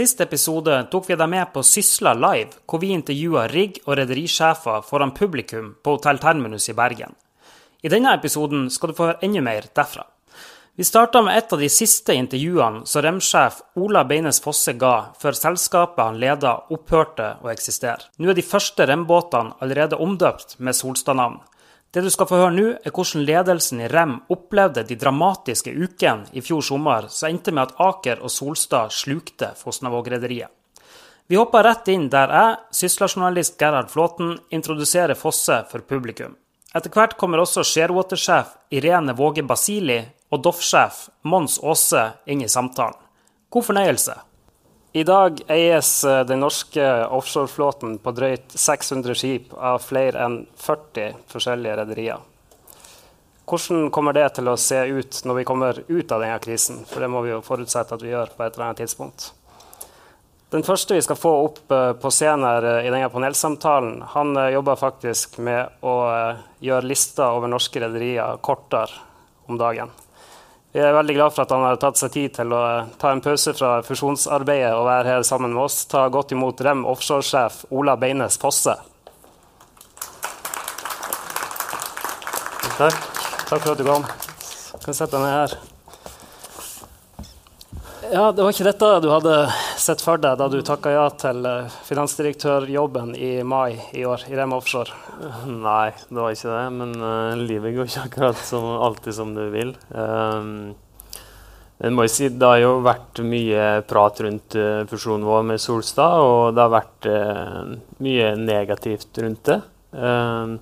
Sist episode tok vi deg med på Sysla Live, hvor vi intervjua rigg- og rederisjefer foran publikum på Hotell Terminus i Bergen. I denne episoden skal du få høre enda mer derfra. Vi starta med et av de siste intervjuene som remsjef Ola Beines Fosse ga før selskapet han leda opphørte å eksistere. Nå er de første rembåtene allerede omdøpt med Solstad-navn. Det du skal få høre nå, er hvordan ledelsen i Rem opplevde de dramatiske ukene i fjor sommer som endte med at Aker og Solstad slukte Fosnavåg-rederiet. Vi hopper rett inn der jeg, Sysla-journalist Gerhard Flåten, introduserer Fosse for publikum. Etter hvert kommer også Shearwater-sjef Irene Våge Basili og Doff-sjef Mons Aase inn i samtalen. God fornøyelse. I dag eies eh, den norske offshoreflåten på drøyt 600 skip av flere enn 40 forskjellige rederier. Hvordan kommer det til å se ut når vi kommer ut av denne krisen? For det må vi jo forutsette at vi gjør på et eller annet tidspunkt. Den første vi skal få opp eh, på scenen eh, i denne panelsamtalen, han jobber faktisk med å gjøre lista over norske rederier kortere om dagen. Vi er veldig glad for at han har tatt seg tid til å ta en pause fra fusjonsarbeidet og være her sammen med oss. Ta godt imot Rem offshore-sjef Ola Beines Fosse. Takk. Takk for at du kom. Du kan sette deg ned her. Ja, Det var ikke dette du hadde sett for deg da du takka ja til eh, finansdirektørjobben i mai i år i Rem Offshore? Nei, det var ikke det. Men uh, livet går ikke akkurat som, alltid som du vil. Um, men må jeg si Det har jo vært mye prat rundt uh, fusjonen vår med Solstad, og det har vært uh, mye negativt rundt det. Um,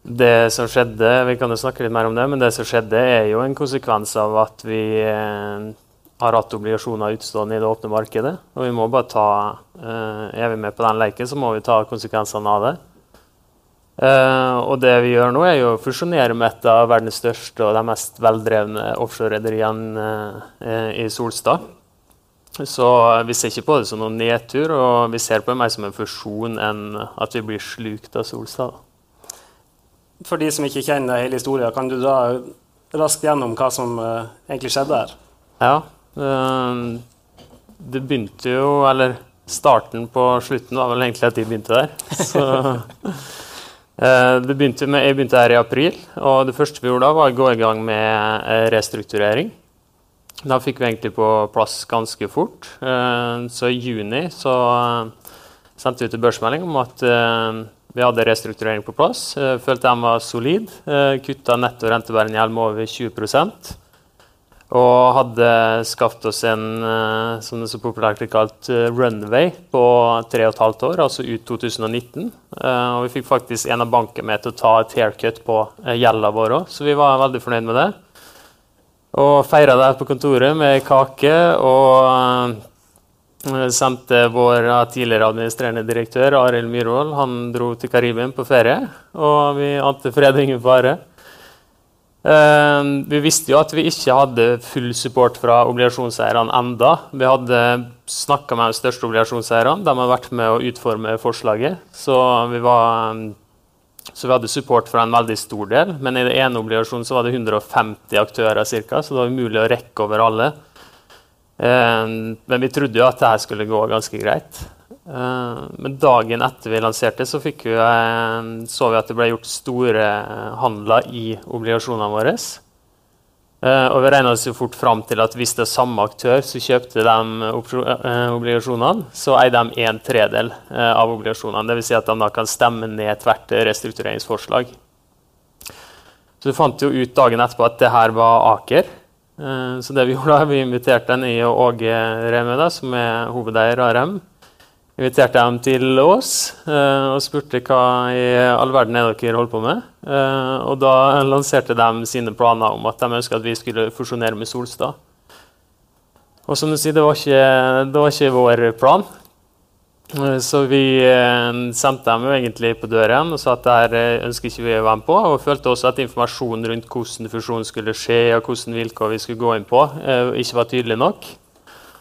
det som skjedde, Vi kan jo snakke litt mer om det, men det som skjedde er jo en konsekvens av at vi har hatt obligasjoner utstående i det åpne markedet. Og vi må bare ta Er vi med på den leken, så må vi ta konsekvensene av det. Uh, og det vi gjør nå, er jo å fusjonere med et av verdens største og de mest veldrevne offshorerederiene uh, i Solstad. Så vi ser ikke på det som noen nedtur, og vi ser på det mer som en fusjon enn at vi blir slukt av Solstad. For de som ikke kjenner hele historien, kan du dra raskt gjennom hva som egentlig skjedde her? Ja. Det begynte jo Eller starten på slutten var vel egentlig at de begynte der. Så Eh, begynte med, jeg begynte her i april, og det første vi gjorde da, var å gå i gang med eh, restrukturering. Da fikk vi egentlig på plass ganske fort. Eh, så i juni så sendte vi ut en børsmelding om at vi hadde restrukturering på plass. Følte den var solid. Kutta netto rentebærende gjeld med over 20 og hadde skaffet oss en uh, som det så populært kalt, uh, runway på tre og et halvt år, altså ut 2019. Uh, eh, og vi fikk faktisk en av bankene med til å ta et haircut på gjelda vår òg, så vi var veldig fornøyd med det. Og feira det på kontoret med kake og sendte vår tidligere administrerende direktør Arild Myhrvold Han dro til Karibien på ferie, og vi ante fred og ingen fare. Uh, vi visste jo at vi ikke hadde full support fra obligasjonseierne enda. Vi hadde snakka med de største obligasjonseierne. De har vært med å utforme forslaget. Så vi, var, så vi, hadde support fra en veldig stor del. Men i det ene obligasjonen så var det 150 aktører cirka, så det var umulig å rekke over alle. Uh, men vi trodde jo at dette skulle gå ganske greit. Eh, men dagen etter vi lanserte, så vi, eh, så vi at det ble gjort store eh, handler i obligasjonene våre. og vi regna oss jo fort fram til at hvis det er samme aktør som kjøpte de obligasjonene, så eier de en tredel av obligasjonene. Dvs. Si at de da kan stemme ned ethvert restruktureringsforslag. Så vi fant jo ut dagen etterpå at det her var Aker. Så det vi gjorde da, vi inviterte den i Åge Remøy, som er hovedeier av Rem inviterte dem til oss uh, og spurte hva i all verden er dere holder på med. Uh, og da lanserte de sine planer om at de ønska at vi skulle fusjonere med Solstad. Og som du sier, det var ikke, det var ikke vår plan. Uh, så vi sendte dem jo egentlig på døren og sa at det her ønsker ikke vi å være med på. Og følte også at informasjonen rundt hvordan fusjonen skulle skje og hvilke vilkår vi skulle gå inn på, ikke var tydelig nok.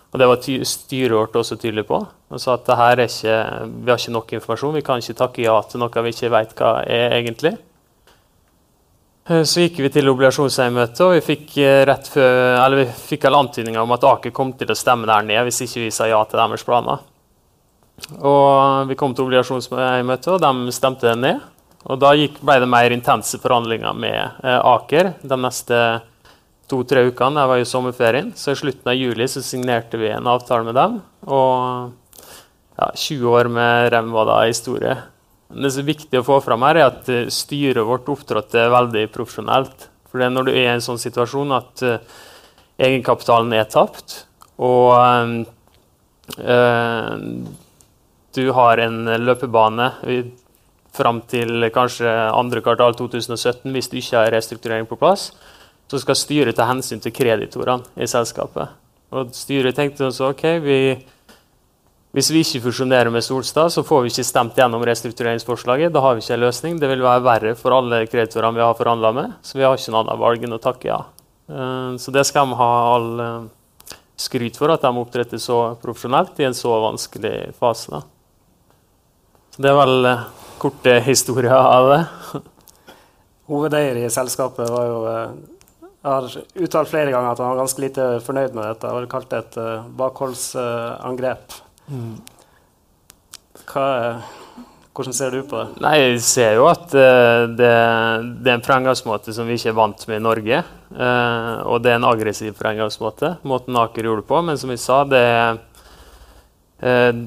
Og det var styret vårt også tydelig på. Og sa at ikke, vi har ikke nok informasjon, vi kan ikke takke ja til noe vi ikke vet hva er egentlig. Eh, så gikk vi til obligasjonseiermøtet, og vi fikk, eh, før, vi fikk alle antydninger om at Aker kom til å stemme der ned hvis ikke vi sa ja til deres planer. Og Vi kom til obligasjonseiermøtet, og de stemte ned. Og Da gikk, ble det mer intense forhandlinger med eh, Aker de neste to-tre ukene. Jeg var i sommerferien, så i slutten av juli så signerte vi en avtale med dem. Og ja, 20 år med Rem var da historie. Det som er viktig å få fram her, er at eh, styret vårt opptrådte veldig profesjonelt. For det er når du er i en sånn situasjon at uh, egenkapitalen er tapt, og uh, du har en løpebane fram til kanskje andre kvartal 2017 hvis du ikke har restrukturering på plass, så skal styret ta hensyn til kreditorene i selskapet. Og styret tenkte også ok, vi hvis vi ikke fusjonerer med Solstad, så får vi ikke stemt gjennom restruktureringsforslaget. Da har vi ikke en løsning. Det vil være verre for alle kreditorene vi har forhandla med. Så vi har ikke noe annet valg enn å takke ja. Eh, så det skal de ha all eh, skryt for, at de opptretter så profesjonelt i en så vanskelig fase. Så det er vel eh, korte historier av det. Hovedeier i selskapet var jo har uttalt flere ganger at han var ganske lite fornøyd med dette. Han har kalt det et bakholdsangrep. Mm. hvordan ser du på det? Nei, Jeg ser jo at uh, det, det, er en fremgangsmåte som vi ikke er vant med i Norge. Uh, og det er en aggressiv fremgangsmåte, måten Aker gjorde det på. Men som vi sa, det uh,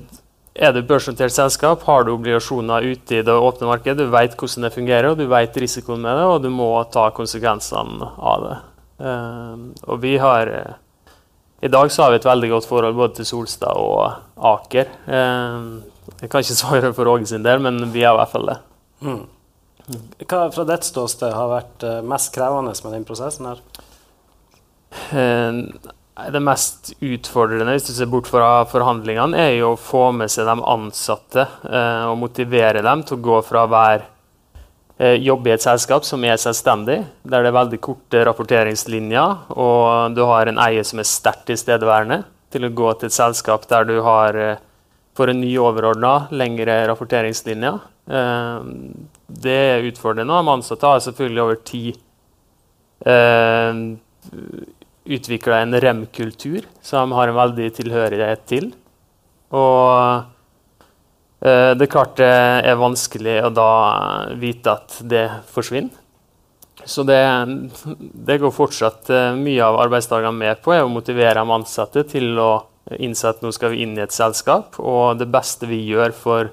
er du børsnotert selskap, har du obligasjoner ute i det åpne markedet, du vet hvordan det fungerer, og du vet risikoen med det, og du må ta konsekvensene av det. og vi har i dag så har vi et veldig godt forhold både til Solstad og Aker. Eh, jeg kan ikke svare for Åge sin del, men vi har i hvert fall det. Mm. Hva fra ditt ståsted har vært eh, mest krevende med den prosessen her? Eh, det mest utfordrende hvis du ser bort fra forhandlingene, er jo å få med seg de ansatte og motivere dem til å gå fra være Eh, jobbe i et selskap som er selvstendig, der det er veldig korte rapporteringslinjer, og du har en eier som er sterkt tilstedeværende, til å gå til et selskap der du har eh, for en ny overordna lengre rapporteringslinjer. Eh, det er utfordrende. De ansatte har selvfølgelig over tid eh, utvikla en rem-kultur som har en veldig tilhørighet til. Og Eh, det er klart det er vanskelig å da vite at det forsvinner. Så det, det går fortsatt eh, mye av arbeidsdagene med på er å motivere de ansatte til å innse at nå skal vi inn i et selskap. Og det beste vi gjør for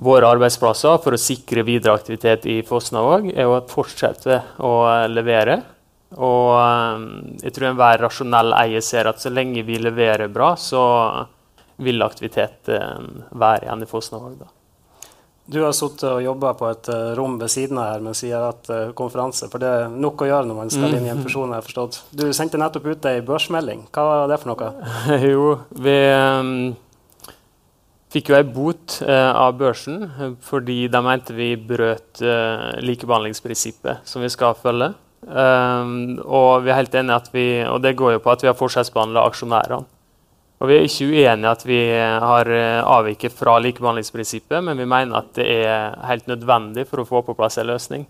våre arbeidsplasser for å sikre videre aktivitet i Fosnavåg, er å fortsette å levere. Og eh, jeg tror enhver rasjonell eier ser at så lenge vi leverer bra, så vil aktivitet eh, være igjen i Fosnavåg. Du har sittet og jobba på et uh, rom ved siden av her men sier at uh, konferanse. For det er nok å gjøre når man skal inn i en fusjon. har forstått. Du sendte nettopp ut ei børsmelding. Hva var det for noe? jo, vi um, fikk jo ei bot uh, av børsen fordi de mente vi brøt likebehandlingsprinsippet som vi skal følge. Um, og vi er helt enige at vi, og det går jo på at vi har forskjellsbehandla aksjonærene. Og Vi er ikke uenige i at vi har eh, avviket fra likebehandlingsprinsippet, men vi mener at det er helt nødvendig for å få på plass en løsning.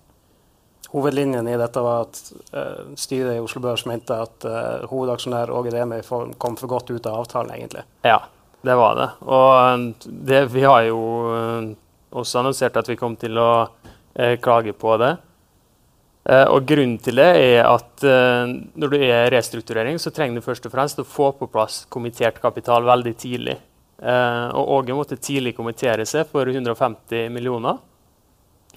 Hovedlinjen i dette var at uh, styret i Oslo Børs mente at uh, hovedaksjonær Åge Remi kom for godt ut av avtalen, egentlig. Ja, det var det. Og det, vi har jo uh, også annonsert at vi kom til å klage på det. Uh, og Grunnen til det er at uh, når du er restrukturering, så trenger du først og fremst å få på plass kommittert kapital veldig tidlig. Uh, og Åge måtte tidlig kommittere seg for 150 millioner.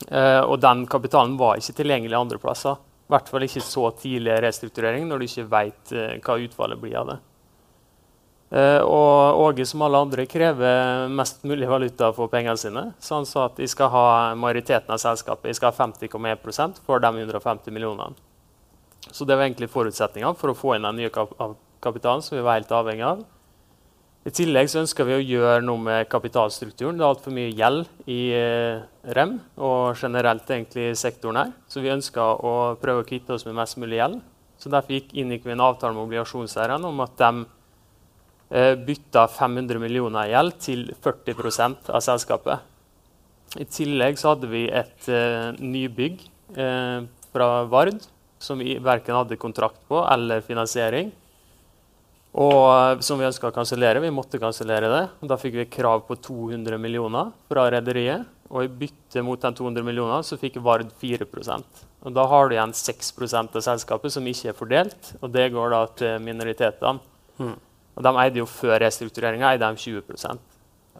og den kapitalen var ikke tilgjengelig andre plasser. I hvert fall ikke så tidlig restrukturering når du ikke vet hva utfallet blir av det. Uh, og Åge som alle andre krever mest mulig valuta for pengene sine. Så han sa at de skal ha majoriteten av selskapet. De skal ha 50,1% for de 150 millionene. Så det var egentlig forutsetninga for å få inn den nye kap kapitalen som vi var helt avhengig av. I tillegg så ønsker vi å gjøre noe med kapitalstrukturen. Det er altfor mye gjeld i uh, REM og generelt egentlig sektoren her. Så vi ønska å prøve å kvitte oss med mest mulig gjeld. Så derfor gikk, inngikk vi en avtale med obligasjonseierne om at de Eh, bytta 500 millioner i gjeld til 40% av selskapet. I tillegg så hadde vi et uh, nybygg uh, fra Vard, som vi verken hadde kontrakt på eller finansiering. Og eh, som vi ønska å kansellere. Vi måtte kansellere det. Da fikk vi krav på 200 millioner fra rederiet. Og i bytte mot de 200 millionene så fikk Vard 4% og Da har du igjen 6% av selskapet som ikke er fordelt, og det går da til minoritetene. Mm. Og De eide jo før restruktureringa 20%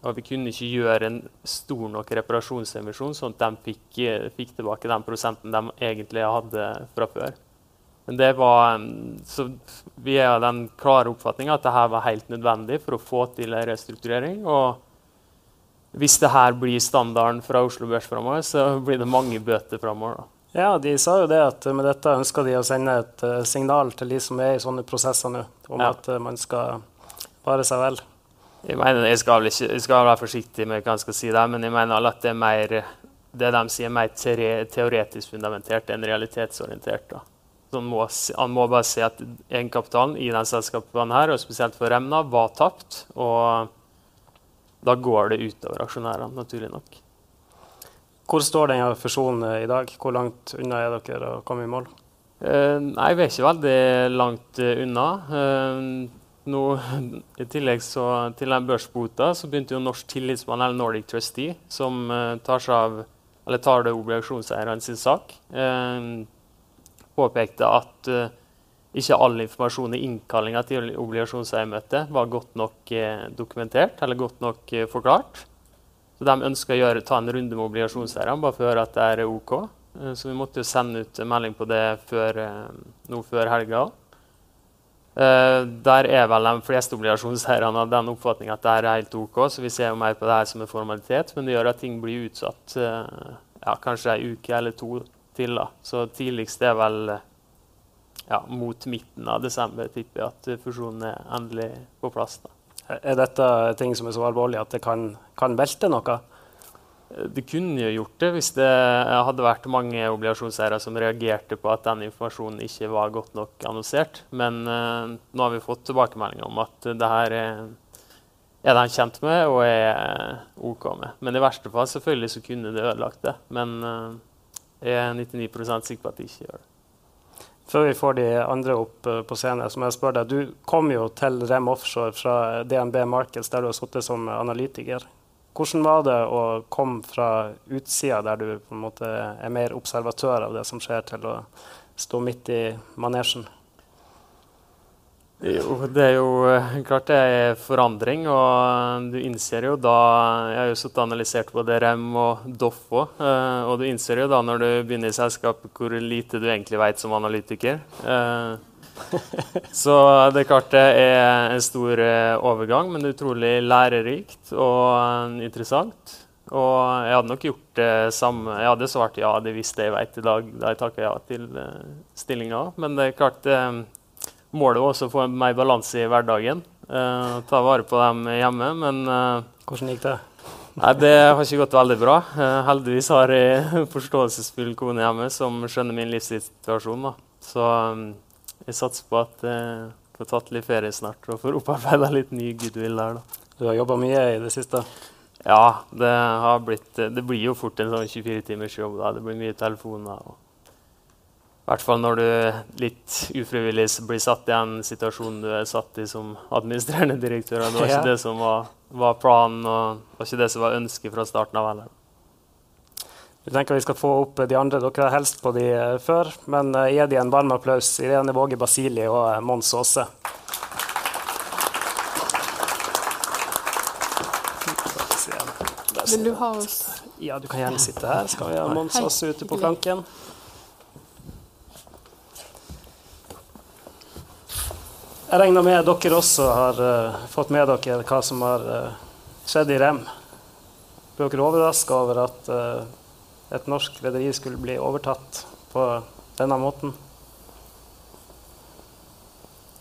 og vi kunne ikke gjøre en stor nok reparasjonsemisjon, sånn at de fikk, fikk, tilbake den prosenten de egentlig hadde fra før. Men det var, så vi er av den klare oppfatninga at dette var helt nødvendig for å få til en restrukturering. Og hvis dette blir standarden fra Oslo Børs framover, så blir det mange bøter framover. Ja, de sa jo det at med dette ønsker de å sende et uh, signal til de som er i sånne prosesser nå, om ja. at uh, man skal pare seg vel. Jeg mener, jeg skal, ikke, jeg skal, være forsiktig med hva jeg skal si der, men jeg mener alle at det er mer det de sier, mer teoretisk fundamentert enn realitetsorientert. Da. Så han, må, han må bare se at egenkapitalen i den selskapene her, og spesielt for Remna, var tapt. Og da går det utover aksjonærene, naturlig nok. Hvor står denne fusjonen i dag? Hvor langt unna er dere å komme i mål? Uh, nei, Vi er ikke veldig langt uh, unna. Uh, nå, I tillegg så, til den børsbota så begynte jo Norsk tillitsmann, eller Nordic Trustee, som uh, tar, seg av, eller tar det obligasjonseierne sin sak, påpekte at ikke all informasjon i innkallinga til obligasjonseiermøtet var godt nok dokumentert eller godt nok forklart. Så de ønska å ta en runde med obligasjonseierne bare for å høre at det er OK. så vi måtte jo sende ut melding på det før, nå før helga. Uh, der er vel de fleste obligasjonseierne av den oppfatning at det er helt OK. Så vi ser jo mer på det her som en formalitet, men det gjør at ting blir utsatt ja, kanskje ei uke eller to til. da. Så tidligst er vel ja, mot midten av desember tipper jeg at fusjonen er endelig på plass. da. Er dette ting som er så alvorlig at det kan, kan velte noe? Det kunne jo gjort det hvis det hadde vært mange obligasjonseiere som reagerte på at den informasjonen ikke var godt nok annonsert. Men uh, nå har vi fått tilbakemeldinger om at det her er, er de kjent med og er OK med. Men i verste fall selvfølgelig så kunne det ødelagt det. Men uh, jeg er 99 sikker på at de ikke gjør det. Før vi får de andre opp uh, på scenen, så må jeg spørre deg. Du kom jo til Rem Offshore fra DNB Markets, der du har sittet som analytiker. Hvordan var det å komme fra utsida, der du på en måte er mer observatør av det som skjer, til å stå midt i manesjen? Jo, det er jo eh, klart det er forandring, og du innser jo da Jeg har jo sittet og analysert både REM og Doff òg, eh, og du innser jo da når du begynner i selskapet hvor lite du egentlig vet som analytiker. Eh, så det er klart det er en stor overgang, men utrolig lærerikt og interessant. Og jeg hadde nok gjort det samme. Jeg hadde svart ja, det visste jeg vet i dag da jeg takka ja til stillinga. Men det er klart uh, målet var også å få mer balanse i hverdagen. Uh, ta vare på dem hjemme, men Hvordan gikk det? Nei, Det har ikke gått veldig bra. heldigvis har jeg forståelsesfull kone hjemme som skjønner min livssituasjon. da. Så um, jeg satser på at jeg får tatt litt ferie snart og får opparbeida litt ny goodwill der. da. Du har jobba mye i det siste? Ja, det, har blitt, det blir jo fort en sånn 24 timers jobb. da. Det blir mye telefoner. Og, I hvert fall når du litt ufrivillig blir satt i en situasjon du er satt i som administrerende direktør. Det var ikke det som var, var planen, og det var ikke det som var ønsket fra starten av heller. Vi tenker vi skal få opp de andre. Dere har helst på de eh, før, men gi de en varm applaus. Irene Våge Basili og uh, Mons Aase. Vil du ha oss Ja, du kan gjerne sitte her. Skal vi ha Mons Aase ute på flanken? Jeg regner med dere også har uh, fått med dere hva som har skjedd i Rem. Ble dere overraska over at et norsk rederi skulle bli overtatt på denne måten?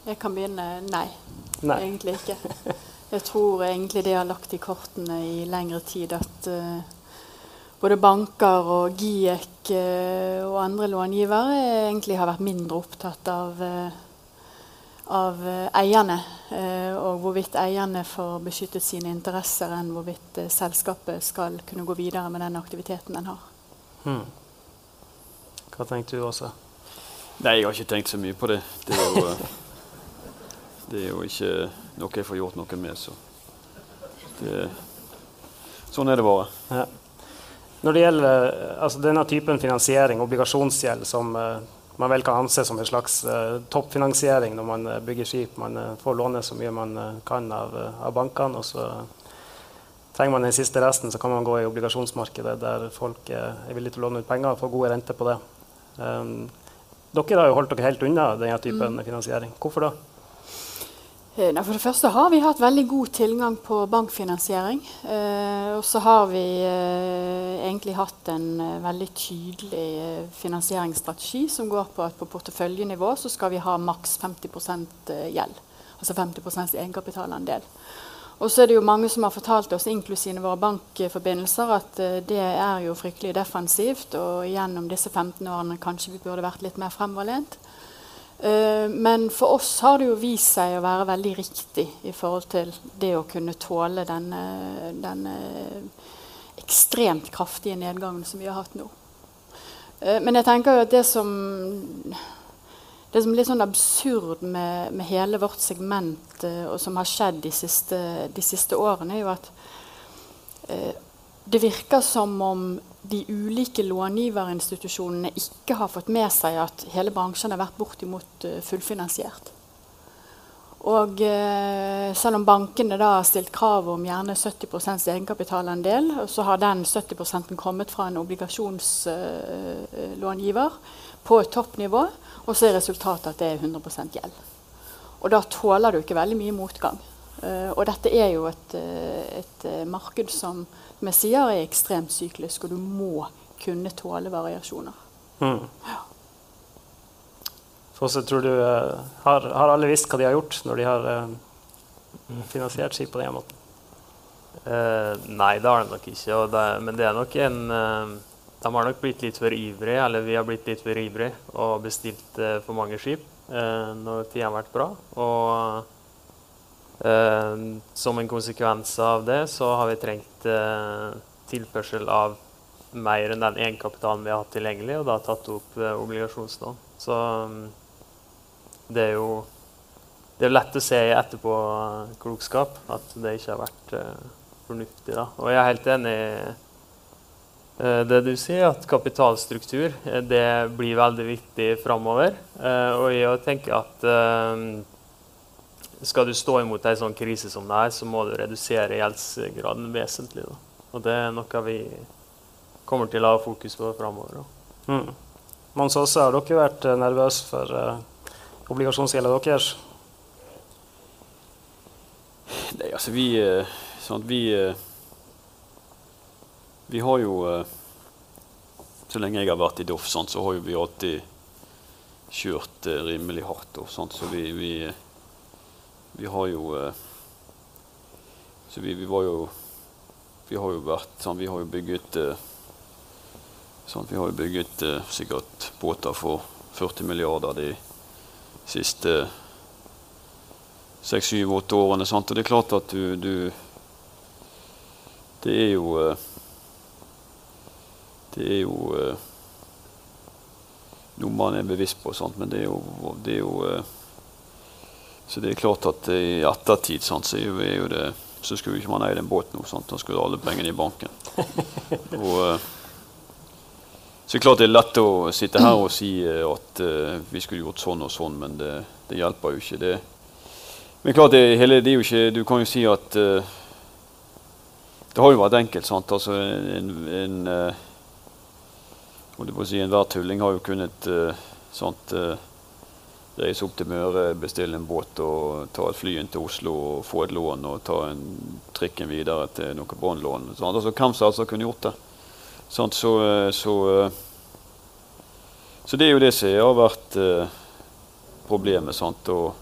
Jeg kan begynne nei. nei. Egentlig ikke. Jeg tror egentlig det har lagt i kortene i lengre tid at uh, både banker og GIEK uh, og andre långivere egentlig har vært mindre opptatt av, uh, av eierne. og hvorvidt eierne får beskyttet sine interesser, enn hvorvidt selskapet skal kunne gå videre med den aktiviteten den har. Hmm. Hva tenkte du også? Nei, jeg har ikke tenkt så mye på det. Det er jo, det er jo ikke noe jeg får gjort noe med. Så det, sånn er det bare. Ja. Når det gjelder altså denne typen finansiering, obligasjonsgjeld, som uh, man vel kan anse som en slags uh, toppfinansiering når man uh, bygger skip, man får låne så mye man kan av, av bankene, og så trenger man den siste resten, så kan man gå i obligasjonsmarkedet der folk er villige til å låne ut penger og få gode renter på det. Um, dere har jo holdt dere helt unna denne typen mm. finansiering. Hvorfor da? Eh, for det første har vi hatt veldig god tilgang på bankfinansiering. Eh, og så har vi eh, egentlig hatt en veldig tydelig finansieringsstrategi som går på at på porteføljenivå så skal vi ha maks 50 eh, gjeld. Altså 50% egenkapitalandel. Og så er det jo mange som har fortalt oss, inklusive våre bankforbindelser, at det er jo fryktelig defensivt, og gjennom disse 15 årene kanskje vi burde vært litt mer fremoverlent. Uh, men for oss har det jo vist seg å være veldig riktig i forhold til det å kunne tåle denne, denne ekstremt kraftige nedgangen som vi har hatt nå. Uh, men jeg tenker jo at det som det som er litt sånn absurd med, med hele vårt segment, uh, og som har skjedd de siste, de siste årene, er jo at det virker som om de ulike långiverinstitusjonene ikke har fått med seg at hele bransjen har vært bortimot uh, fullfinansiert. Og uh, selv om bankene da har stilt krav om gjerne 70% egenkapitalandel, så har den 70 kommet fra en obligasjonslångiver uh, på toppnivå, og så er resultatet at det er 100% gjeld. Og da tåler du ikke veldig mye motgang. og dette er jo et, et marked som som sider, er ekstremt syklisk, og du må kunne tåle variasjoner. Mm. Ja. Fosse, tror du uh, har, har, alle visst hva de har gjort når de har uh, finansiert skip på den måten? Uh, nei, det har de nok ikke. Det, men det er nok en De har nok blitt litt for ivrige, eller vi har blitt litt for ivrige og bestilt for mange skip når tida har vært bra. Og Eh, som en konsekvens av det så har vi trengt eh, tilførsel av mer enn den egenkapitalen vi har hatt tilgjengelig, og da tatt opp eh, obligasjonslån. Så det er jo det er lett å se i etterpåklokskap at det ikke har vært fornuftig. Da. Og jeg er helt enig i det du sier, at kapitalstruktur det blir veldig viktig framover. og jeg tenker at skal du stå imot en sånn krise som det er, så må du redusere gjeldsgraden vesentlig. Da. Og det er noe vi kommer til å ha fokus på framover. Mm. Mons Aase, har dere vært uh, nervøse for uh, obligasjonsgjelda deres? Nei, altså vi uh, sånn vi, vi har jo Så lenge jeg har vært i Doff, sånn, så har vi alltid kjørt rimelig hardt. Og, sånn, så vi, vi vi har jo eh, vi, vi, var jo Vi har jo vært sånn, Vi har jo bygget eh, sånn, Vi har jo bygget eh, sikkert båter for 40 milliarder de siste seks, syv, åtte årene. Sant? Og det er klart at du, du Det er jo Det er jo noe man er bevisst på, sant? men det er jo, det er jo så det er klart at i ettertid sant, så, jo, det, så skulle ikke man eie en båt nå. Sant? Da skulle alle pengene i banken. og, eh, så det er klart det er lett å sitte her og si eh, at uh, vi skulle gjort sånn og sånn, men det, det hjelper jo ikke. det. Men klart, det, hele, det er jo ikke, du kan jo si at uh, det har jo vært enkelt. sant? Altså en, en uh, si, Enhver tulling har jo kunnet sant, reise opp til Møre, bestille en båt og ta et fly inn til Oslo og få et lån og ta en trikken videre til noe båndlån. Altså, hvem som altså kunne gjort det? Sånn, så, så, så, det er jo det som har vært eh, problemet. Sant? Og,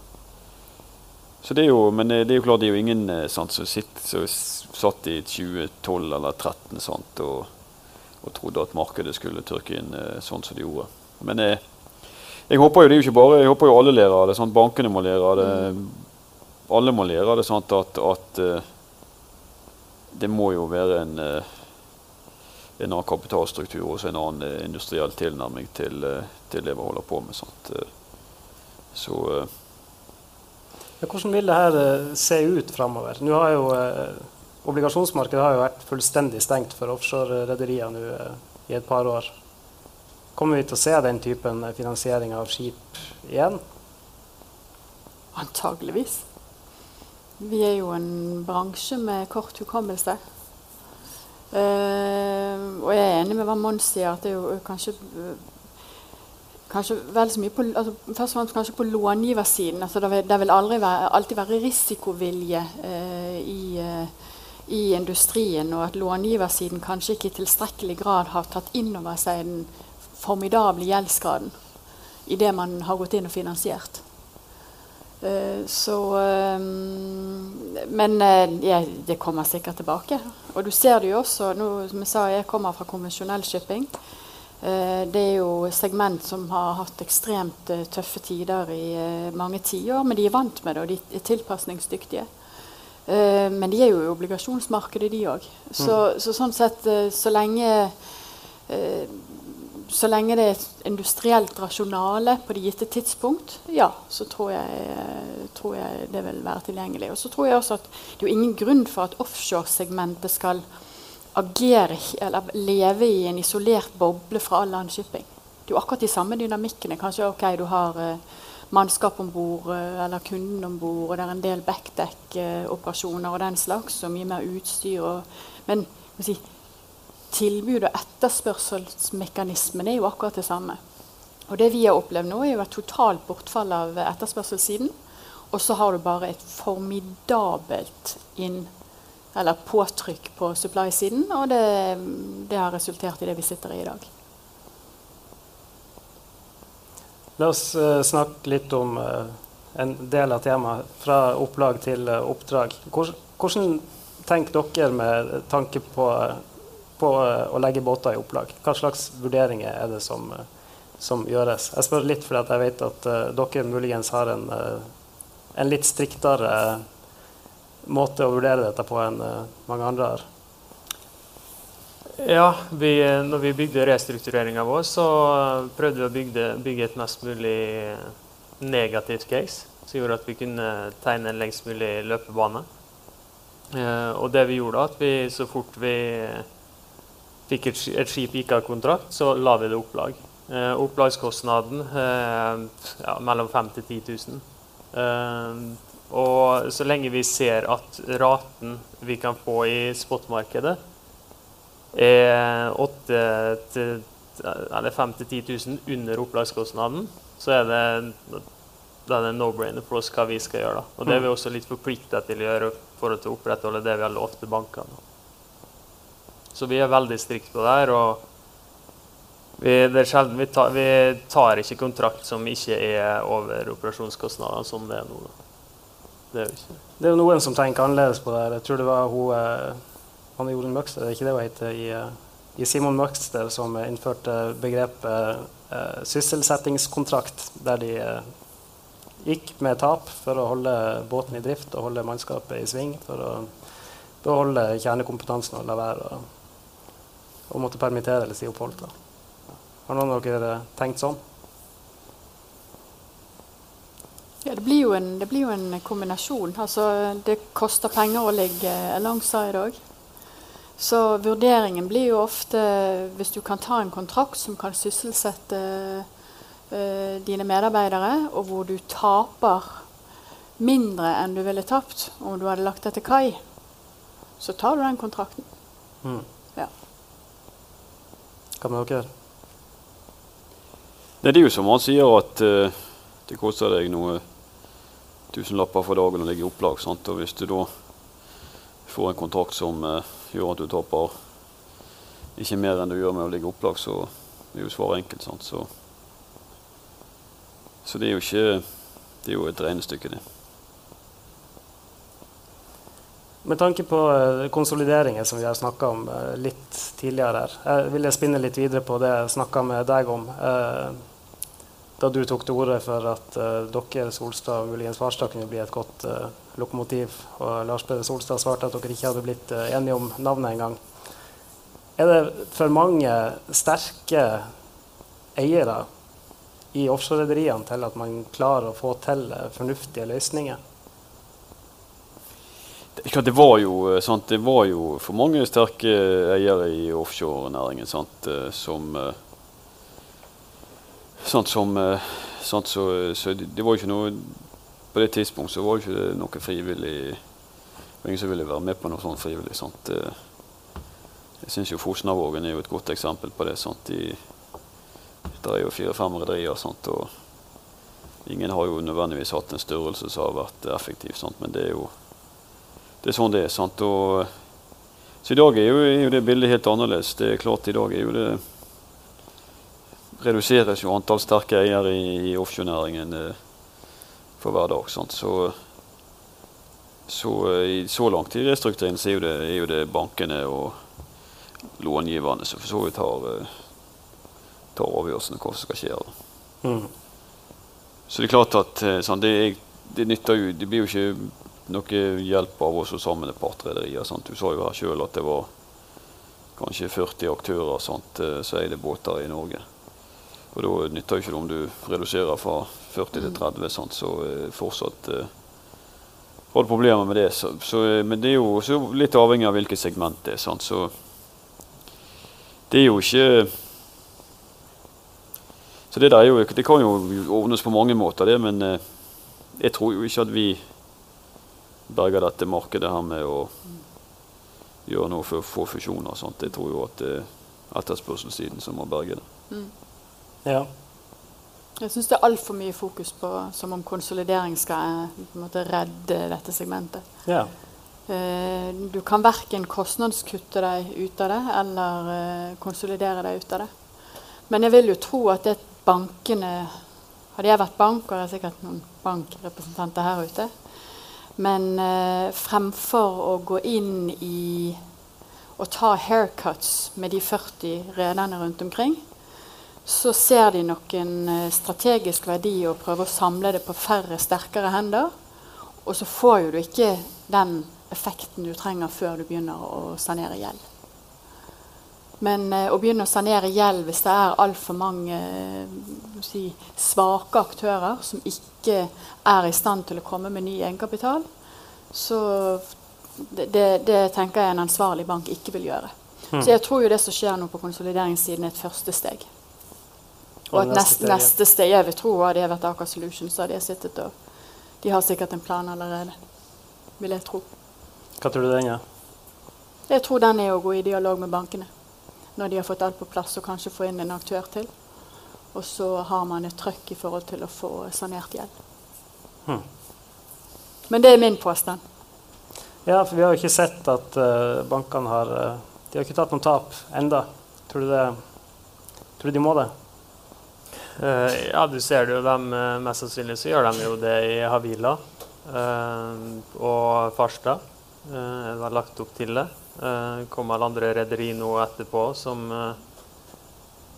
så det er jo, men det er jo klart det er jo ingen eh, sant, som, sitter, som satt i 2012 eller 2013 sant, og, og, trodde at markedet skulle tørke inn eh, sånn som det gjorde. Men eh, jeg håper jo det er jo ikke bare, jeg håper jo alle lærer av det. Sant? Bankene må lære av det. Alle må lære av det. Sant? At, at uh, det må jo være en uh, en annen kapitalstruktur og en annen eh, industriell tilnærming til, eh, til, det vi holder på med. Sant? Så ja, Hvordan vil det her se ut framover? Nå har jo Obligasjonsmarkedet har jo vært fullstendig stengt for offshore-rederier i et par år. Kommer vi til å se den typen finansiering av skip igjen? Antageligvis. Vi er jo en bransje med kort hukommelse. Uh, og jeg er enig med hva Mons sier, at det er jo kanskje kanskje vel så mye på, altså, først og fremst kanskje på långiversiden. Altså, det, vil, det være, alltid være risikovilje uh, i, uh, i, industrien, og at långiversiden kanskje ikke i tilstrekkelig grad har tatt inn over seg den formidable gjeldsgraden i det man har gått inn og finansiert. Eh, så ehm, Men eh, ja, det kommer sikkert tilbake. Og du ser det jo også nå, Som jeg sa, jeg kommer fra konvensjonell shipping. Eh, det er jo segment som har hatt ekstremt tøffe tider i mange tiår. Men de er vant med det, og de er tilpasningsdyktige. Men de er jo i obligasjonsmarkedet, de òg. Så, mm. så, sånn sett, så lenge så lenge det er et industrielt rasjonale på det gitte tidspunkt, ja, så tror jeg, tror jeg, det vil være tilgjengelig. Og så tror jeg også at det er ingen grunn for at offshoresegmentet skal agere eller leve i en isolert boble fra all annen shipping. Det er jo akkurat de samme dynamikkene. Kanskje ok, du har uh, mannskap om bord uh, eller kunden om bord, og det er en del backdeck-operasjoner uh, og den slags, og mye mer utstyr. Og, men si, tilbud- og etterspørselsmekanismen er jo akkurat det samme. Og det vi har opplevd nå, er jo et totalt bortfall av etterspørselssiden. Og så har du bare et formidabelt inn, påtrykk på supply-siden. Og det, det, har resultert i det vi sitter i i dag. La oss uh, snakke litt om uh, en del av temaet, fra opplag til uh, oppdrag. Hvordan, hvordan tenker dere med tanke på på eh, å legge båter i opplag? Hva slags vurderinger er det som, eh, som gjøres? Jeg spør litt fordi jeg vet at uh, dere muligens har en, en litt striktere måte å vurdere dette på enn mange andre har. Ja, vi, når vi bygde restruktureringa vår, så prøvde vi å bygge, bygge, et mest mulig negativt case. Som gjorde at vi kunne tegne en lengst mulig løpebane. og det vi gjorde, at vi så fort vi fikk et, et skip ikke har kontrakt, så la vi det opplag. Eh, opplagskostnaden eh, ja, mellom 5000 til 10 000. Eh, og så lenge vi ser at raten vi kan få i spotmarkedet, er 8 til, eller 5 10 000 under opplagskostnaden, så er det, da er det no-brainer for oss hva vi skal gjøre. Da. Og det er vi mm. også litt forplikta til å gjøre for å opprettholde det vi har lovt til bankene. Så vi er veldig strikte på det her. og vi, det er sjelden, vi, tar, vi tar ikke kontrakt som ikke er over operasjonskostnadene, som det er nå. Det er, det er jo noen som tenker annerledes på det. Jeg tror det var hun, eh, Anne Jorunn Møgster, er ikke det hun heter, i, eh, i Simon Møgster som innførte begrepet eh, sysselsettingskontrakt, der de eh, gikk med tap for å holde båten i drift og holde mannskapet i sving. for å beholde kjernekompetansen og la være å måtte permittere eller si opp folk. Da. Har noen av dere tenkt sånn? Ja, det blir, en, det blir, jo en, kombinasjon. Altså, det koster penger å ligge alongside òg. Så vurderingen blir jo ofte, hvis du kan ta en kontrakt som kan sysselsette uh, dine medarbeidere, og hvor du taper mindre enn du ville tapt om du hadde lagt det til kai, så tar du den kontrakten. Mm. Hva med gjøre. Det er jo som han sier, at uh, det koster deg noen tusenlapper for dagen å ligge i opplag. Sant? Og hvis du da får en kontrakt som uh, gjør at du taper ikke mer enn du gjør med å ligge i opplag, så er jo svaret enkelt. Sant? Så, så det er jo ikke Det er jo et regnestykke, det. Med tanke på eh, konsolideringer som vi har snakka om eh, litt tidligere her, jeg vil jeg spinne litt videre på det jeg snakka med deg om eh, da du tok til orde for at dere, Solstad og muligens Farstad, kunne bli et godt lokomotiv. Og Lars Peder Solstad svarte at dere ikke hadde blitt enige om navnet engang. Er det for mange sterke eiere i offshorerederiene til at man klarer å få til fornuftige løsninger? Det var, jo, sant, det var jo for mange sterke eiere i offshorenæringen sant, som Sånt som, sånt så, så, det var jo ikke noe På det tidspunktet så var det ikke noe frivillig det var ingen som ville være med på noe sånt frivillig. Sant? Jeg syns Fosnavågen er jo et godt eksempel på det. Sant? De, der er jo fire-fem rederier, og ingen har jo nødvendigvis hatt en størrelse som har vært effektiv. Sant? Men det er jo det er sånn det er. sant? Og, så i dag er jo, er jo, det bildet helt annerledes. Det er klart I dag er jo det reduseres jo antall sterke eiere i, i offshorenæringen eh, for hver dag. sant? Så, så, i, så langt i restruktureringen så er jo, det, er jo det bankene og långiverne som for så vidt har, eh, tar om hva som skal skje. Mm. Så det er klart at sånn, det, det, nytter jo Det blir jo ikke noe hjelp av oss sammen med partrederier. Du sa jo her sjøl at det var kanskje 40 aktører sant, eh, eide båter i Norge. Og Da nytter det ikke om du reduserer fra 40 til 30, sant, så eh, fortsatt eh, har du problemer med det. Så, så, eh, men det er jo litt avhengig av hvilket segment det er. Sant, så det er jo ikke Så det, der er jo, det kan jo ordnes på mange måter, det, men jeg tror jo ikke at vi berge dette markedet her med å gjøre noe for å få fusjoner. og Sånt. Jeg tror jo at det er etterspørselssiden som må berge det. Mm. Ja. Jeg syns det er altfor mye fokus på som om konsolidering skal eh, måte, redde dette segmentet. Ja. Eh, du kan verken kostnadskutte deg ut av det eller eh, konsolidere deg ut av det. Men jeg vil jo tro at det bankene Hadde jeg vært bank, og det er sikkert noen bankrepresentanter her ute, men eh, fremfor å gå inn i å ta haircuts med de 40 rederne rundt omkring, så ser de nok en eh, strategisk verdi å prøve å samle det på færre, sterkere hender. Og så får du ikke den effekten du trenger før du begynner å sanere gjeld. Men eh, å begynne å sanere gjeld hvis det er altfor mange eh, si, svake aktører som ikke er i stand til å komme med ny egenkapital, så det, det, tenker jeg en ansvarlig bank ikke vil gjøre. Mm. Så jeg tror jo det som skjer nå på konsolideringssiden, er et første steg. Og, og at neste, neste, steg Jeg vil tro at det har vært Aker Solutions, hadde jeg sittet og De har sikkert en plan allerede, vil jeg tro. Hva tror du den er? Jeg tror den er å gå i dialog med bankene når de har fått alt på plass, og kanskje få inn en aktør til. Og så har man et trøkk i forhold til å få sanert gjeld. Hmm. Men det er min påstand. Ja, for vi har jo ikke sett at uh, bankene har uh, De har ikke tatt noen tap enda. Tror du, det, tror du de må det? Uh, ja, du ser det jo. Dem, mest sannsynlig så gjør de jo det i Havila og Farstad. De har lagt opp til det. Det alle andre rederi nå etterpå som,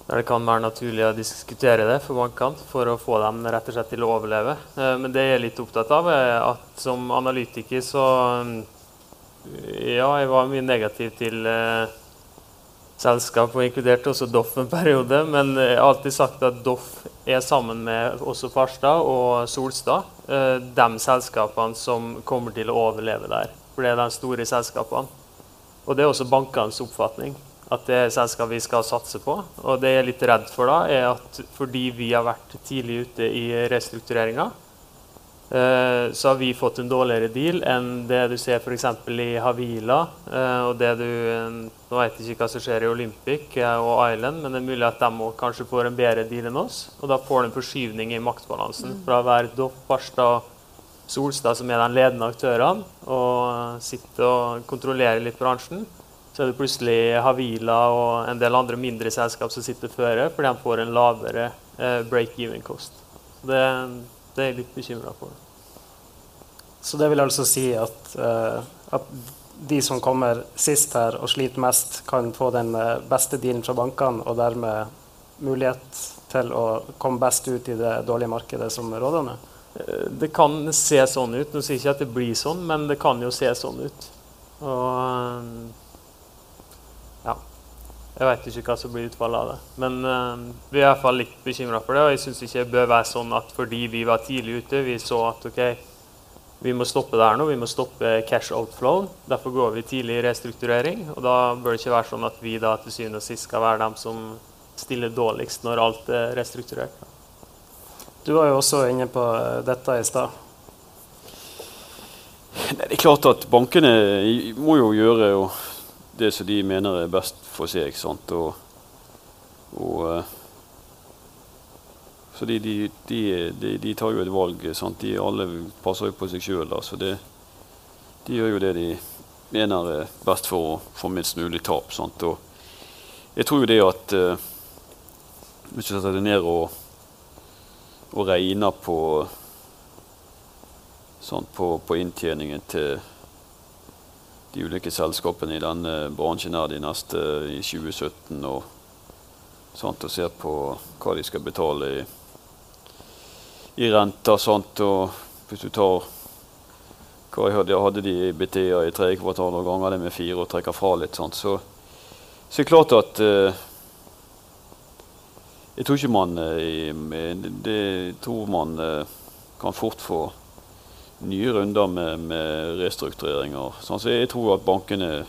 der det kan være naturlig å diskutere det for bankene for å få dem rett og slett til å overleve. Eh, men det jeg er litt opptatt av, er at som analytiker så Ja, jeg var mye negativ til eh, selskap, og inkludert også Doff en periode. Men jeg har alltid sagt at Doff er sammen med også Farstad og Solstad eh, de selskapene som kommer til å overleve der. For det er de store selskapene. Og det er også bankenes oppfatning at det er selskap vi skal satse på. Og det jeg er litt redd for da, er at fordi vi har vært tidlig ute i restruktureringa, eh, så har vi fått en dårligere deal enn det du ser f.eks. i Havila. Eh, og det du, Nå vet jeg ikke hva som skjer i Olympic eh, og Island, men det er mulig at de kanskje får en bedre deal enn oss. Og da får du en forskyvning i maktbalansen fra å være Doff, Barstad Solstad, som er de ledende aktørene, og sitter og kontrollerer litt bransjen. Så er det plutselig Havila og en del andre mindre selskap som sitter føre, fordi de får en lavere eh, break-even-kost. Det, det, er jeg litt bekymra for. Så det vil altså si at, uh, at, de som kommer sist her og sliter mest, kan få den uh, beste dealen fra bankene, og dermed mulighet til å komme best ut i det dårlige markedet som? Eh, det kan se sånn ut. Nå sier jeg ikke at det blir sånn, men det kan jo se sånn ut. Og, ja. Jeg vet ikke hva som blir utfallet av det. Men uh, vi er i hvert fall litt bekymra for det. Og jeg syns ikke det bør være sånn at fordi vi var tidlig ute, vi så at OK, vi må stoppe det her nå. Vi må stoppe cash outflow. Derfor går vi tidlig i restrukturering. Og da bør det ikke være sånn at vi da til syvende og sist skal være dem som stiller dårligst når alt er restrukturert. Du var jo også inne på dette i stad. Det er klart at bankene må jo gjøre det som de mener er best for seg. sant? Og, og eh, så de, de, de, de, tar jo et valg. sant? De alle passer jo på seg sjøl. De gjør jo det de mener er best for å få minst mulig tap. sant? Og jeg tror jo det at uh, Hvis du setter deg ned og, og regner på, sånn, på, på inntjeningen til de ulike selskapene i denne bransjen her de neste i 2017. Og, sånt, og ser på hva de skal betale i, i renter. Sånt, og hvis du tar hva jeg hadde, hadde de BTA i tredje kvartal og ganger det med fire og trekker fra litt, sånt, så, så er det klart at uh, Jeg tror ikke man uh, det, tror man uh, kan fort få nye runder med, med restruktureringer. Sånn, så jeg tror at bankene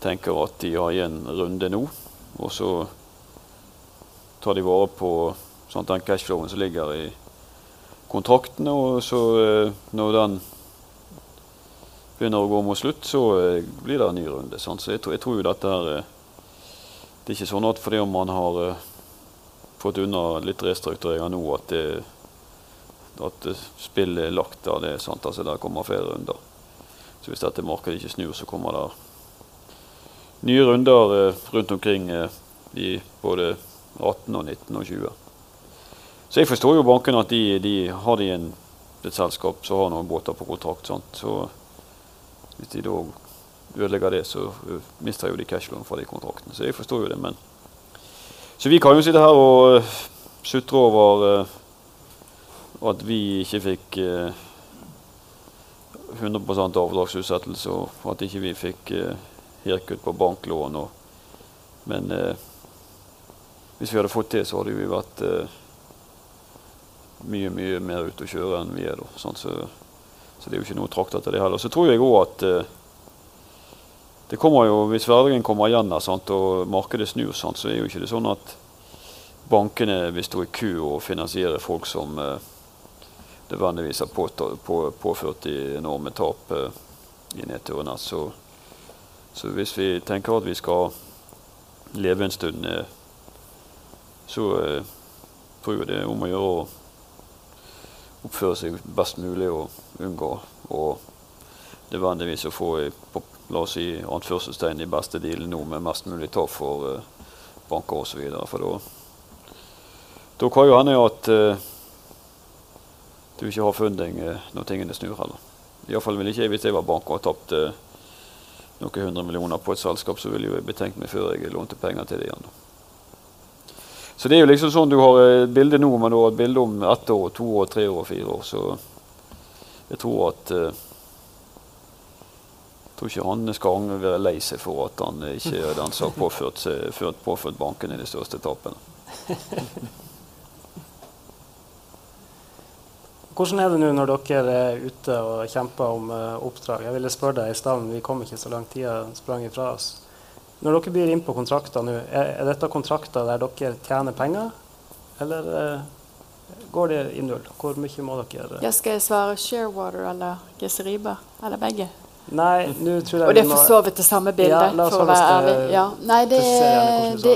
tenker at de har en runde nå, og så tar de vare på sånn, den cashflowen som ligger i kontraktene. Og så eh, når den begynner å gå mot slutt, så eh, blir det en ny runde. Sånn. Så jeg tror, jeg tror, jo dette her eh, Det er ikke sånn at fordi om man har fått unna litt restruktureringer nå, at det at spillet er lagt der. Det er sant, altså Der kommer flere runder. Så hvis dette markedet ikke snur, så kommer det nye runder eh, rundt omkring eh, i både 18 og 19 og 20. Så jeg forstår jo bankene at de, de har de en, et selskap som har noen båter på kontrakt. Sant? Så hvis de da ødelegger det, så uh, mister jo de cashloan fra de kontraktene. Så jeg forstår jo det. men Så vi kan jo sitte her og uh, sutre over uh, at vi ikke fikk eh, 100 avdragsutsettelse, og at ikke vi fikk Hirkut på banklån. Men eh, hvis vi hadde fått det, så hadde vi vært eh, mye mye mer ute å kjøre enn vi er. Da, så, så, det er jo ikke noe trakter til det heller. Så tror jeg òg at eh, det kommer jo, Hvis hverdagen kommer igjen sant, og markedet snur, sant, så er jo ikke det sånn at bankene vil stå i kø og finansiere folk som eh, nødvendigvis har på, på, påført de enorme tap eh, i nedturene. Så, så, hvis vi tenker at vi skal leve en stund, eh, så eh, tror jeg det er om å gjøre å oppføre seg best mulig og unngå og nødvendigvis å få på, la oss si, anførselstegn i beste deal nå med mest mulig tap for uh, banker osv. For da, da kan jo hende at uh, du ikke har funding uh, når tingene snur heller. Iallfall vil ikke jeg, hvis jeg var bank og har tapt eh, noen hundre millioner på et selskap, så ville jeg betenkt meg før jeg lånte penger til det igjen. Så det er jo liksom sånn du har et bilde nå, men du har et bilde om ett år, to år, tre år, fire år. Så jeg tror at eh, tror ikke han skal være lei seg for at han ikke er den som har påført, påført i de største tapene. Hvordan er det nå når dere er ute og kjemper om uh, oppdrag? Jeg ville spørre deg i stad, men vi kom ikke så langt. Tida sprang ifra oss. Når dere byr inn på kontrakter nå, er, dette kontrakter der dere tjener penger, eller uh, går det i null? Hvor mye må dere Jeg Skal jeg svare Sharewater eller Geseriba? Eller begge? Nei, nå tror jeg Og det er for så vidt det samme bildet, ja, for å være ærlig. Ja. Nei, det, det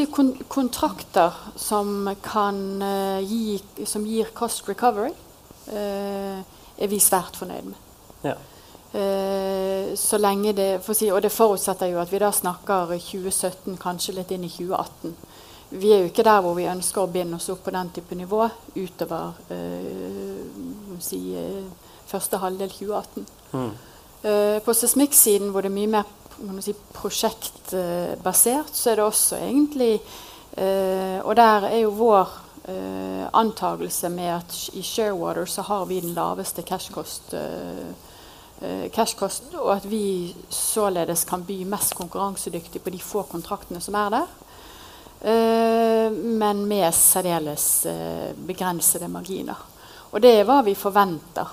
er kon kontrakter som, kan, uh, gi, som gir cost recovery, uh, er vi svært fornøyd med. Ja. Uh, så lenge det, si, Og det forutsetter jo at vi da snakker 2017, kanskje litt inn i 2018. Vi er jo ikke der hvor vi ønsker å binde oss opp på den type nivå utover si, første halvdel 2018. Mm. på seismikksiden hvor det er mye mer si, prosjektbasert, så er det også egentlig uh, Og der er jo vår uh, antakelse med at i Sharewater så har vi den laveste eh, eh, cashkost, og at vi således kan by mest konkurransedyktig på de få kontraktene som er der. Eh, men med særdeles eh, begrensede marginer. Og det er hva vi forventer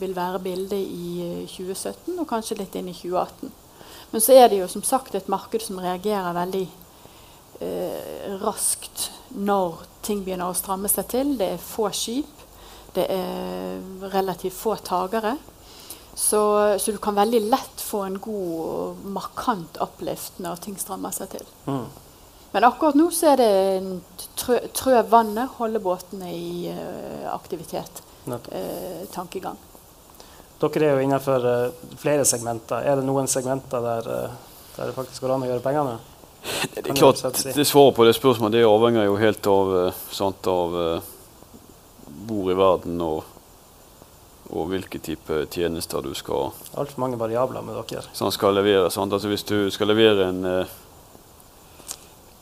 vil være bildet i 2017 og kanskje litt inn i 2018. Men så er det jo som sagt et marked som reagerer veldig eh, raskt når ting begynner å stramme seg til. Det er få skip. Det er relativt få tagere. Så, så, du kan veldig lett få en god markant uplift når ting strammer seg til. Mm. Men akkurat nå så er det trø, trø vannet, holder båtene i uh, aktivitet. Uh, tankegang. Dere er jo innenfor uh, flere segmenter. Er det noen segmenter der, der det faktisk går an å gjøre penger med? Det er klart, det Svaret på det spørsmålet det avhenger jo helt av, sant, av hvor i verden og og hvilke type tjenester du skal Altfor mange variabler med dere. Som skal levere. Altså hvis du skal levere en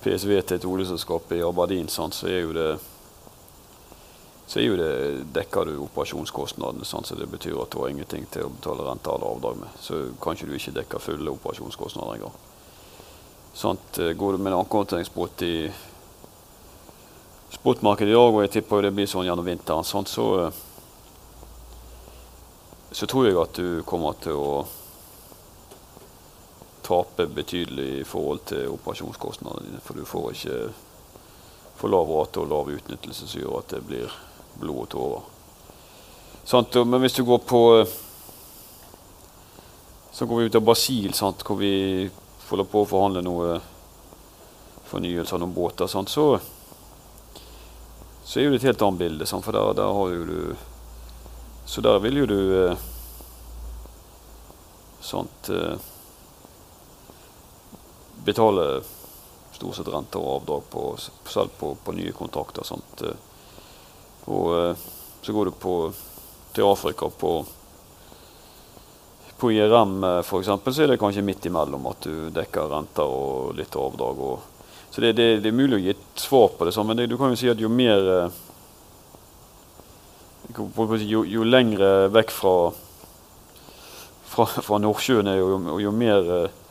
PSV til et oljeselskap i Aberdeen, så er jo det så er jo det, dekker du operasjonskostnadene. Sant, så Det betyr at du har ingenting til å betale rente eller avdrag med. Så kanskje du ikke dekker fulle operasjonskostnader engang. Eh, går du med en ankerhåndteringsbåt i spotmarkedet i dag, og jeg tipper det blir sånn gjennom vinteren, sant, så eh, så tror jeg at du kommer til å tape betydelig i forhold til operasjonskostnadene dine. For du får ikke for lav rate og lav utnyttelse som gjør at det blir blod og tårer. Sant? Men hvis du går på Så går vi ut av Brasil, sant? hvor vi holder på å forhandle noe fornyelse av noen båter. Sant? Så, så er det et helt annet bilde. Sant? For der, der har jo du så der vil jo du eh, eh, stort sett renter og avdrag på, selv på, på nye kontrakter. Sånt, eh. og eh, så går du på, til Afrika på på IRM for f.eks. så er det kanskje midt imellom at du dekker renter og litt avdrag. Og, så det, det, det, er mulig å gi et svar på det, men det, du kan jo si at jo mer eh, jo, jo lengre vekk fra, fra, fra Nordsjøen er, jo, jo mer eh,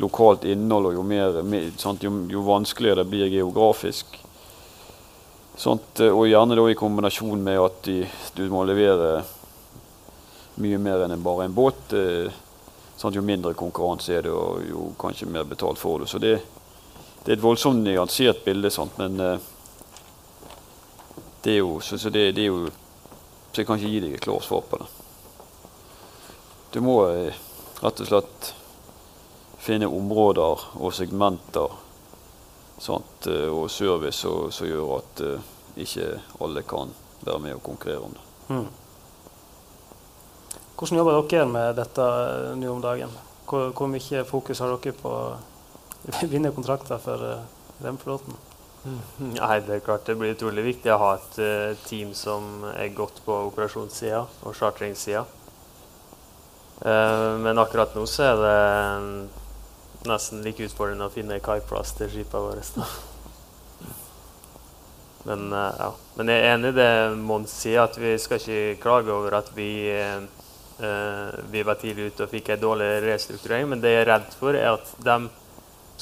lokalt innhold og jo, mer, sant, jo, jo, vanskeligere det blir geografisk. Sånt, eh, og gjerne da i kombinasjon med at de, du må levere mye mer enn bare en båt. Eh, jo mindre konkurranse er det, og jo kanskje mer betalt får du. Så det, det er et voldsomt nyansert bilde, sant, men eh, det er jo, så, så det, det er jo så jeg kan ikke gi deg et klart svar på det. Du må rett og slett finne områder og segmenter sant, eh, og service som gjør at uh, ikke alle kan være med og konkurrere om det. Mm. Hvordan jobber dere med dette nå om dagen? Hvor, hvor, mye fokus har dere på å vinne kontrakter for uh, Remflåten? Nei, det er klart det blir utrolig viktig å ha et uh, team som er godt på operasjonssida og chartringssida. Uh, men akkurat nå så er det nesten like utfordrende å finne kaiplass til skipene våre. Men, uh, ja. men jeg er enig i det Mons sier, at vi skal ikke klage over at vi, vi var tidlig ute og fikk en dårlig restrukturering. Men det jeg er redd for, er at de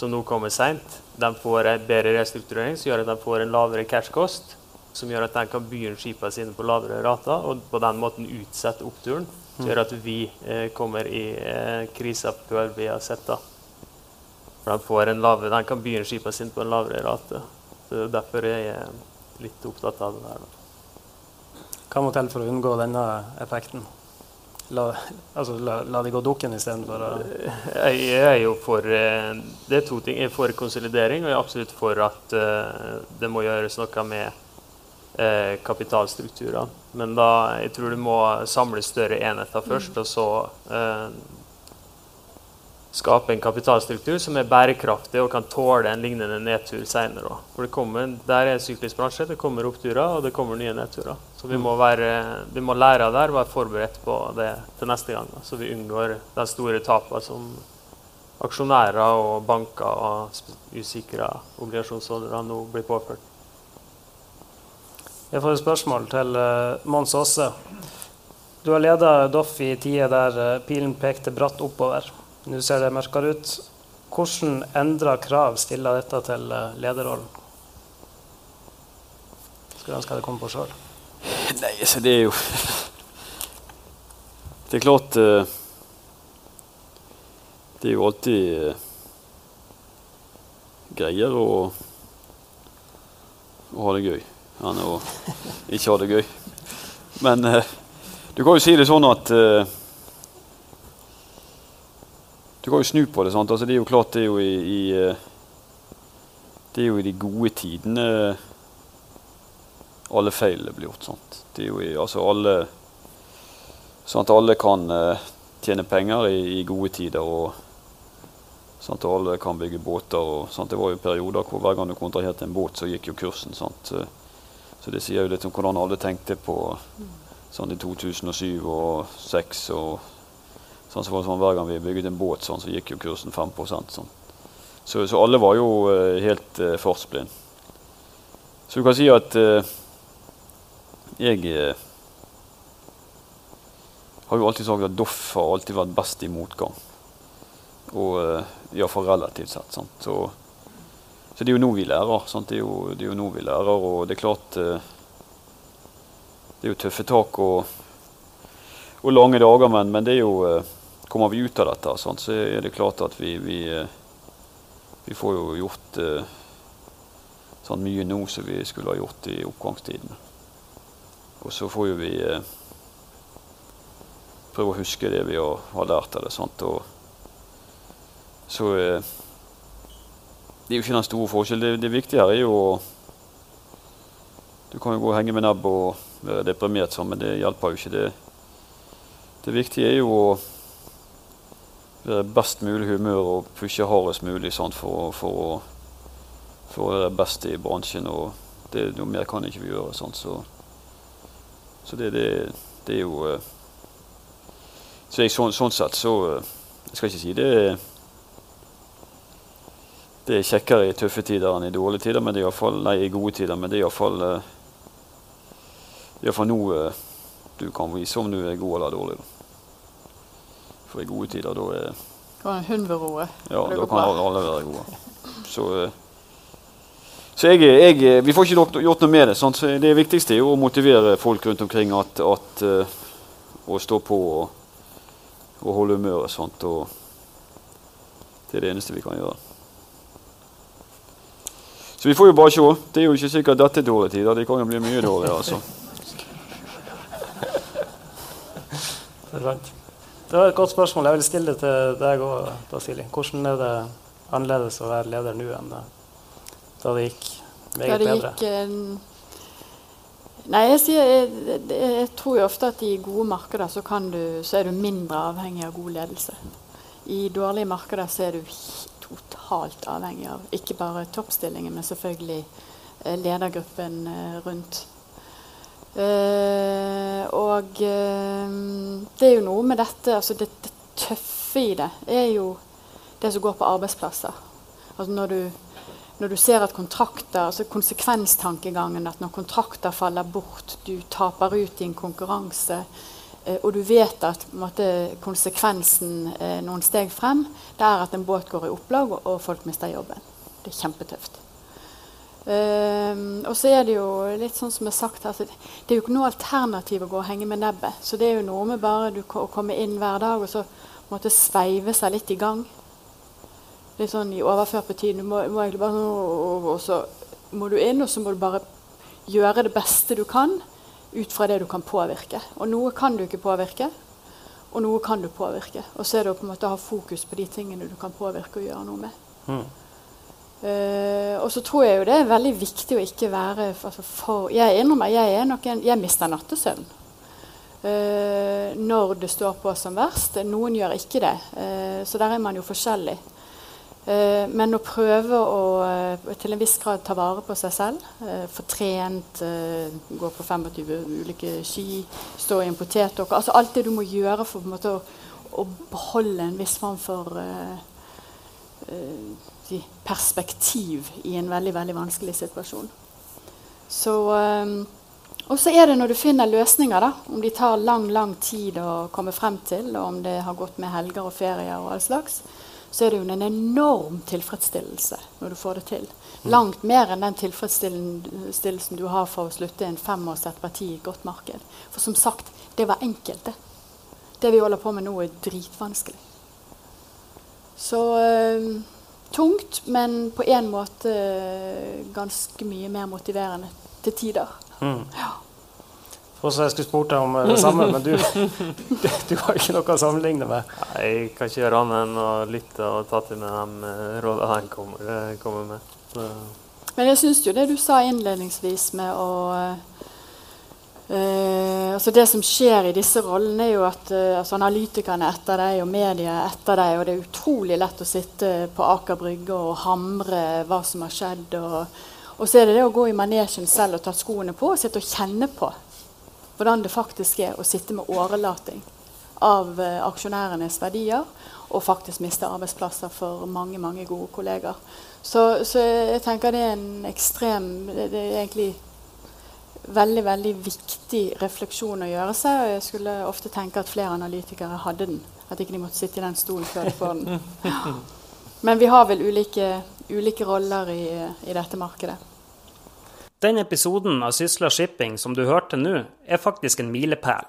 som nå kommer seint, får en bedre restrukturering som gjør at de får en lavere cash-kost, som gjør at de kan begynne skipene sine på lavere rater, og på den måten utsette oppturen. Som gjør at vi eh, kommer i eh, krisa før vi har sett det. For de, lavere, de kan begynne skipene sine på en lavere rate. Så Derfor er jeg litt opptatt av det der. Hva må til for å unngå denne effekten? La, altså, la, la det gå dukken istedenfor jeg, jeg er jo for eh, Det er to ting. Jeg er for konsolidering, og jeg er absolutt for at uh, det må gjøres noe med kapitalstrukturer. kapitalstrukturene. Men da, jeg tror du må samle større enheter først, mm. og så uh, skape en kapitalstruktur som er bærekraftig og kan tåle en lignende nedtur senere. For det kommer, der er syklisk bransje. Det kommer oppturer, og det kommer nye nedturer. Så vi må, være, vi må lære av det og være forberedt på det til neste gang. Så vi unngår de store tapene som aksjonærer og banker og usikre obligasjonsholdere nå blir påført. Jeg får et spørsmål til uh, Mons Aase. Du har leda Doff i tider der eh, pilen pekte bratt oppover. Nå ser det mørkere ut. Hvordan endra krav stiller dette til eh, lederrollen? Skulle ønske jeg hadde kommet på sjøl. Nei, altså det er jo Det er klart uh, Det er jo alltid uh, greier å, å ha det gøy enn å ikke ha det gøy. Men du kan jo si det sånn at Du kan jo snu på det. sant? Altså, det er jo klart det er jo i, i Det er jo i de gode tidene alle feilene blir gjort. Sant? Det er jo i, altså alle, sånn at alle kan uh, tjene penger i, i, gode tider. og sånn at alle kan bygge båter. Og, sånn det var jo perioder hvor hver gang du kontraherte en båt, så gikk jo kursen. Sant? Så det sier jo litt om hvordan alle tenkte på sånn i 2007 og 2006. Og, sånn, så sånn, hver gang vi bygget en båt, sånn, så gikk jo kursen 5 sånn. Så, så alle var jo uh, helt eh, fartsblind. Så du kan si at eh, jeg eh, har jo alltid sagt at Doff har alltid vært best i motgang. Og eh, iallfall relativt sett. Sant? Så, så, det er jo nå vi lærer. Det er, jo, det, er jo, nå vi lærer, og det er klart eh, Det er jo tøffe tak og, og lange dager, men, men, det er jo eh, Kommer vi ut av dette, så er det klart at vi, vi, eh, vi får jo gjort eh, sånn mye nå som vi skulle ha gjort i oppgangstiden. Og så får jo vi eh, prøve å huske det vi har, lært det. Sant? Og så Det er jo ikke den store forskjellen. Det, det, viktige her er jo å Du kan jo gå og henge med nebb og være deprimert sånn, men det hjelper jo ikke. Det, det viktige er jo å best mulig humør og pushe hardest mulig sant, for, for, å, for, å, være best i bransjen. og det, Noe mer kan ikke vi gjøre. Sant, så så det, det, det er jo uh, Så jeg, sånn, sånn, sett så uh, Jeg skal ikke si det Det er kjekkere i tøffe tider enn i dårlige tider, men det er i, fall, nei, i gode tider. Men det er iallfall uh, Iallfall nå du kan vise om du er god eller dårlig. Da. For i gode tider, da er Kan en hund være roe? Ja, da kan alle være gode. Så uh, så jeg, jeg, vi får ikke gjort, gjort noe med det. Sant? Så det viktigste er jo å motivere folk rundt omkring at, at uh, å stå på og, og holde humøret. Sant? Og det er det eneste vi kan gjøre. Så vi får jo bare se. Det er jo ikke sikkert dette er dårlige tider. Det kan jo bli mye dårligere. altså. Det var et godt spørsmål. Jeg vil stille det til deg òg, Basili. Hvordan er det annerledes å være leder nå enn da det gikk meget det gikk, bedre? Nei, jeg, sier, jeg, jeg, tror jo ofte at i gode markeder så, du, så, er du mindre avhengig av god ledelse. I dårlige markeder så er du totalt avhengig av ikke bare toppstillingen, men selvfølgelig eh, ledergruppen eh, rundt. Uh, og uh, det er jo noe med dette altså det, det, tøffe i det er jo det som går på arbeidsplasser. Altså når du når du ser at kontrakter, altså konsekvenstankegangen, at når kontrakter faller bort, du taper ut i en konkurranse, uh, og du vet at måte, konsekvensen noen steg frem, det er at en båt går i opplag, og, og folk mister jobben. Det er kjempetøft. Um, og så er det jo litt sånn som jeg har sagt her, Det er jo ikke noe alternativ å gå og henge med nebbet. Så det er jo noe med bare du, å komme inn hver dag og så måtte sveive seg litt i gang litt sånn i overført betydning. Du må, må egentlig bare sånn, og så må du inn, og så må du bare gjøre det beste du kan ut fra det du kan påvirke. Og noe kan du ikke påvirke, og noe kan du påvirke. Og så er det å på en måte ha fokus på de tingene du kan påvirke og gjøre noe med. Mm. Uh, og så tror jeg jo det er veldig viktig å ikke være altså for Jeg innrømmer, jeg er nok en, jeg mister nattesøvn. Uh, når det står på som verst. Noen gjør ikke det. Uh, så der er man jo forskjellig. Men å prøve å til en viss grad ta vare på seg selv, få trent, gå på 25 ulike ski, stå i en potetåker altså Alt det du må gjøre for måte, å, å, beholde en viss form for perspektiv i en veldig veldig vanskelig situasjon. Så Og så er det når du finner løsninger, da, om de tar lang lang tid å komme frem til, og om det har gått med helger og ferier og all slags, så er det jo en enorm tilfredsstillelse når du får det til. Langt mer enn den tilfredsstillelsen du har for å slutte en femårs et parti i et godt marked. For som sagt, det var enkelt, det. Det vi holder på med nå, er dritvanskelig. Så øh, tungt, men på en måte ganske mye mer motiverende til tider. Mm. Ja. Også jeg skulle spurt deg om det samme, men du, du, du, har ikke noe å sammenligne med? Nei, jeg kan ikke gjøre annet enn å lytte og ta til meg de rådene han kommer, kommer med. Så. Men jeg syns jo det du sa innledningsvis med å Uh, altså Det som skjer i disse rollene, er jo at uh, altså analytikerne er etter deg og media er etter deg. Og det er utrolig lett å sitte på Aker Brygge og hamre hva som har skjedd. Og, og, så er det det å gå i manesjen selv og ta skoene på og sitte og kjenne på hvordan det faktisk er å sitte med årelating av uh, aksjonærenes verdier og faktisk miste arbeidsplasser for mange mange gode kolleger. Så, så jeg tenker det er en ekstrem det, det er egentlig veldig veldig viktig refleksjon å gjøre seg. og Jeg skulle ofte tenke at flere analytikere hadde den. At ikke de måtte sitte i den stolen før de får den. Men vi har vel ulike, ulike roller i, i, dette markedet. Den episoden av Sysla Shipping som du hørte nå, er faktisk en milepæl.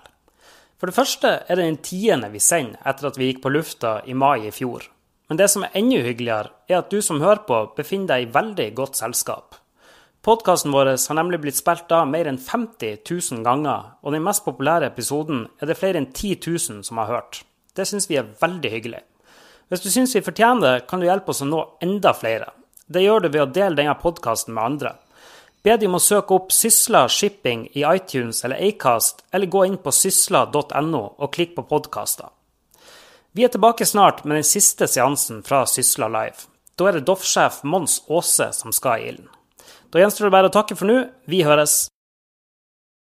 For det første er det den tiende vi sender etter at vi gikk på lufta i mai i fjor. Men det som er enda hyggeligere, er at du som hører på, befinner deg i veldig godt selskap. Podkasten vår har nemlig blitt spilt av mer enn 50 000 ganger, og den mest populære episoden er det flere enn 10 000 som har hørt. Det syns vi er veldig hyggelig. Hvis du syns vi fortjener det, kan du hjelpe oss å nå enda flere. Det gjør du ved å dele denne podkasten med andre. Be de om å søke opp Sysla Shipping i iTunes eller Acast, eller gå inn på sysla.no og klikk på podkaster. Vi er tilbake snart med den siste seansen fra Sysla Live. Da er det Doff-sjef Mons Aase som skal i ilden. Da gjenstår det bare å takke for nå. Vi høres.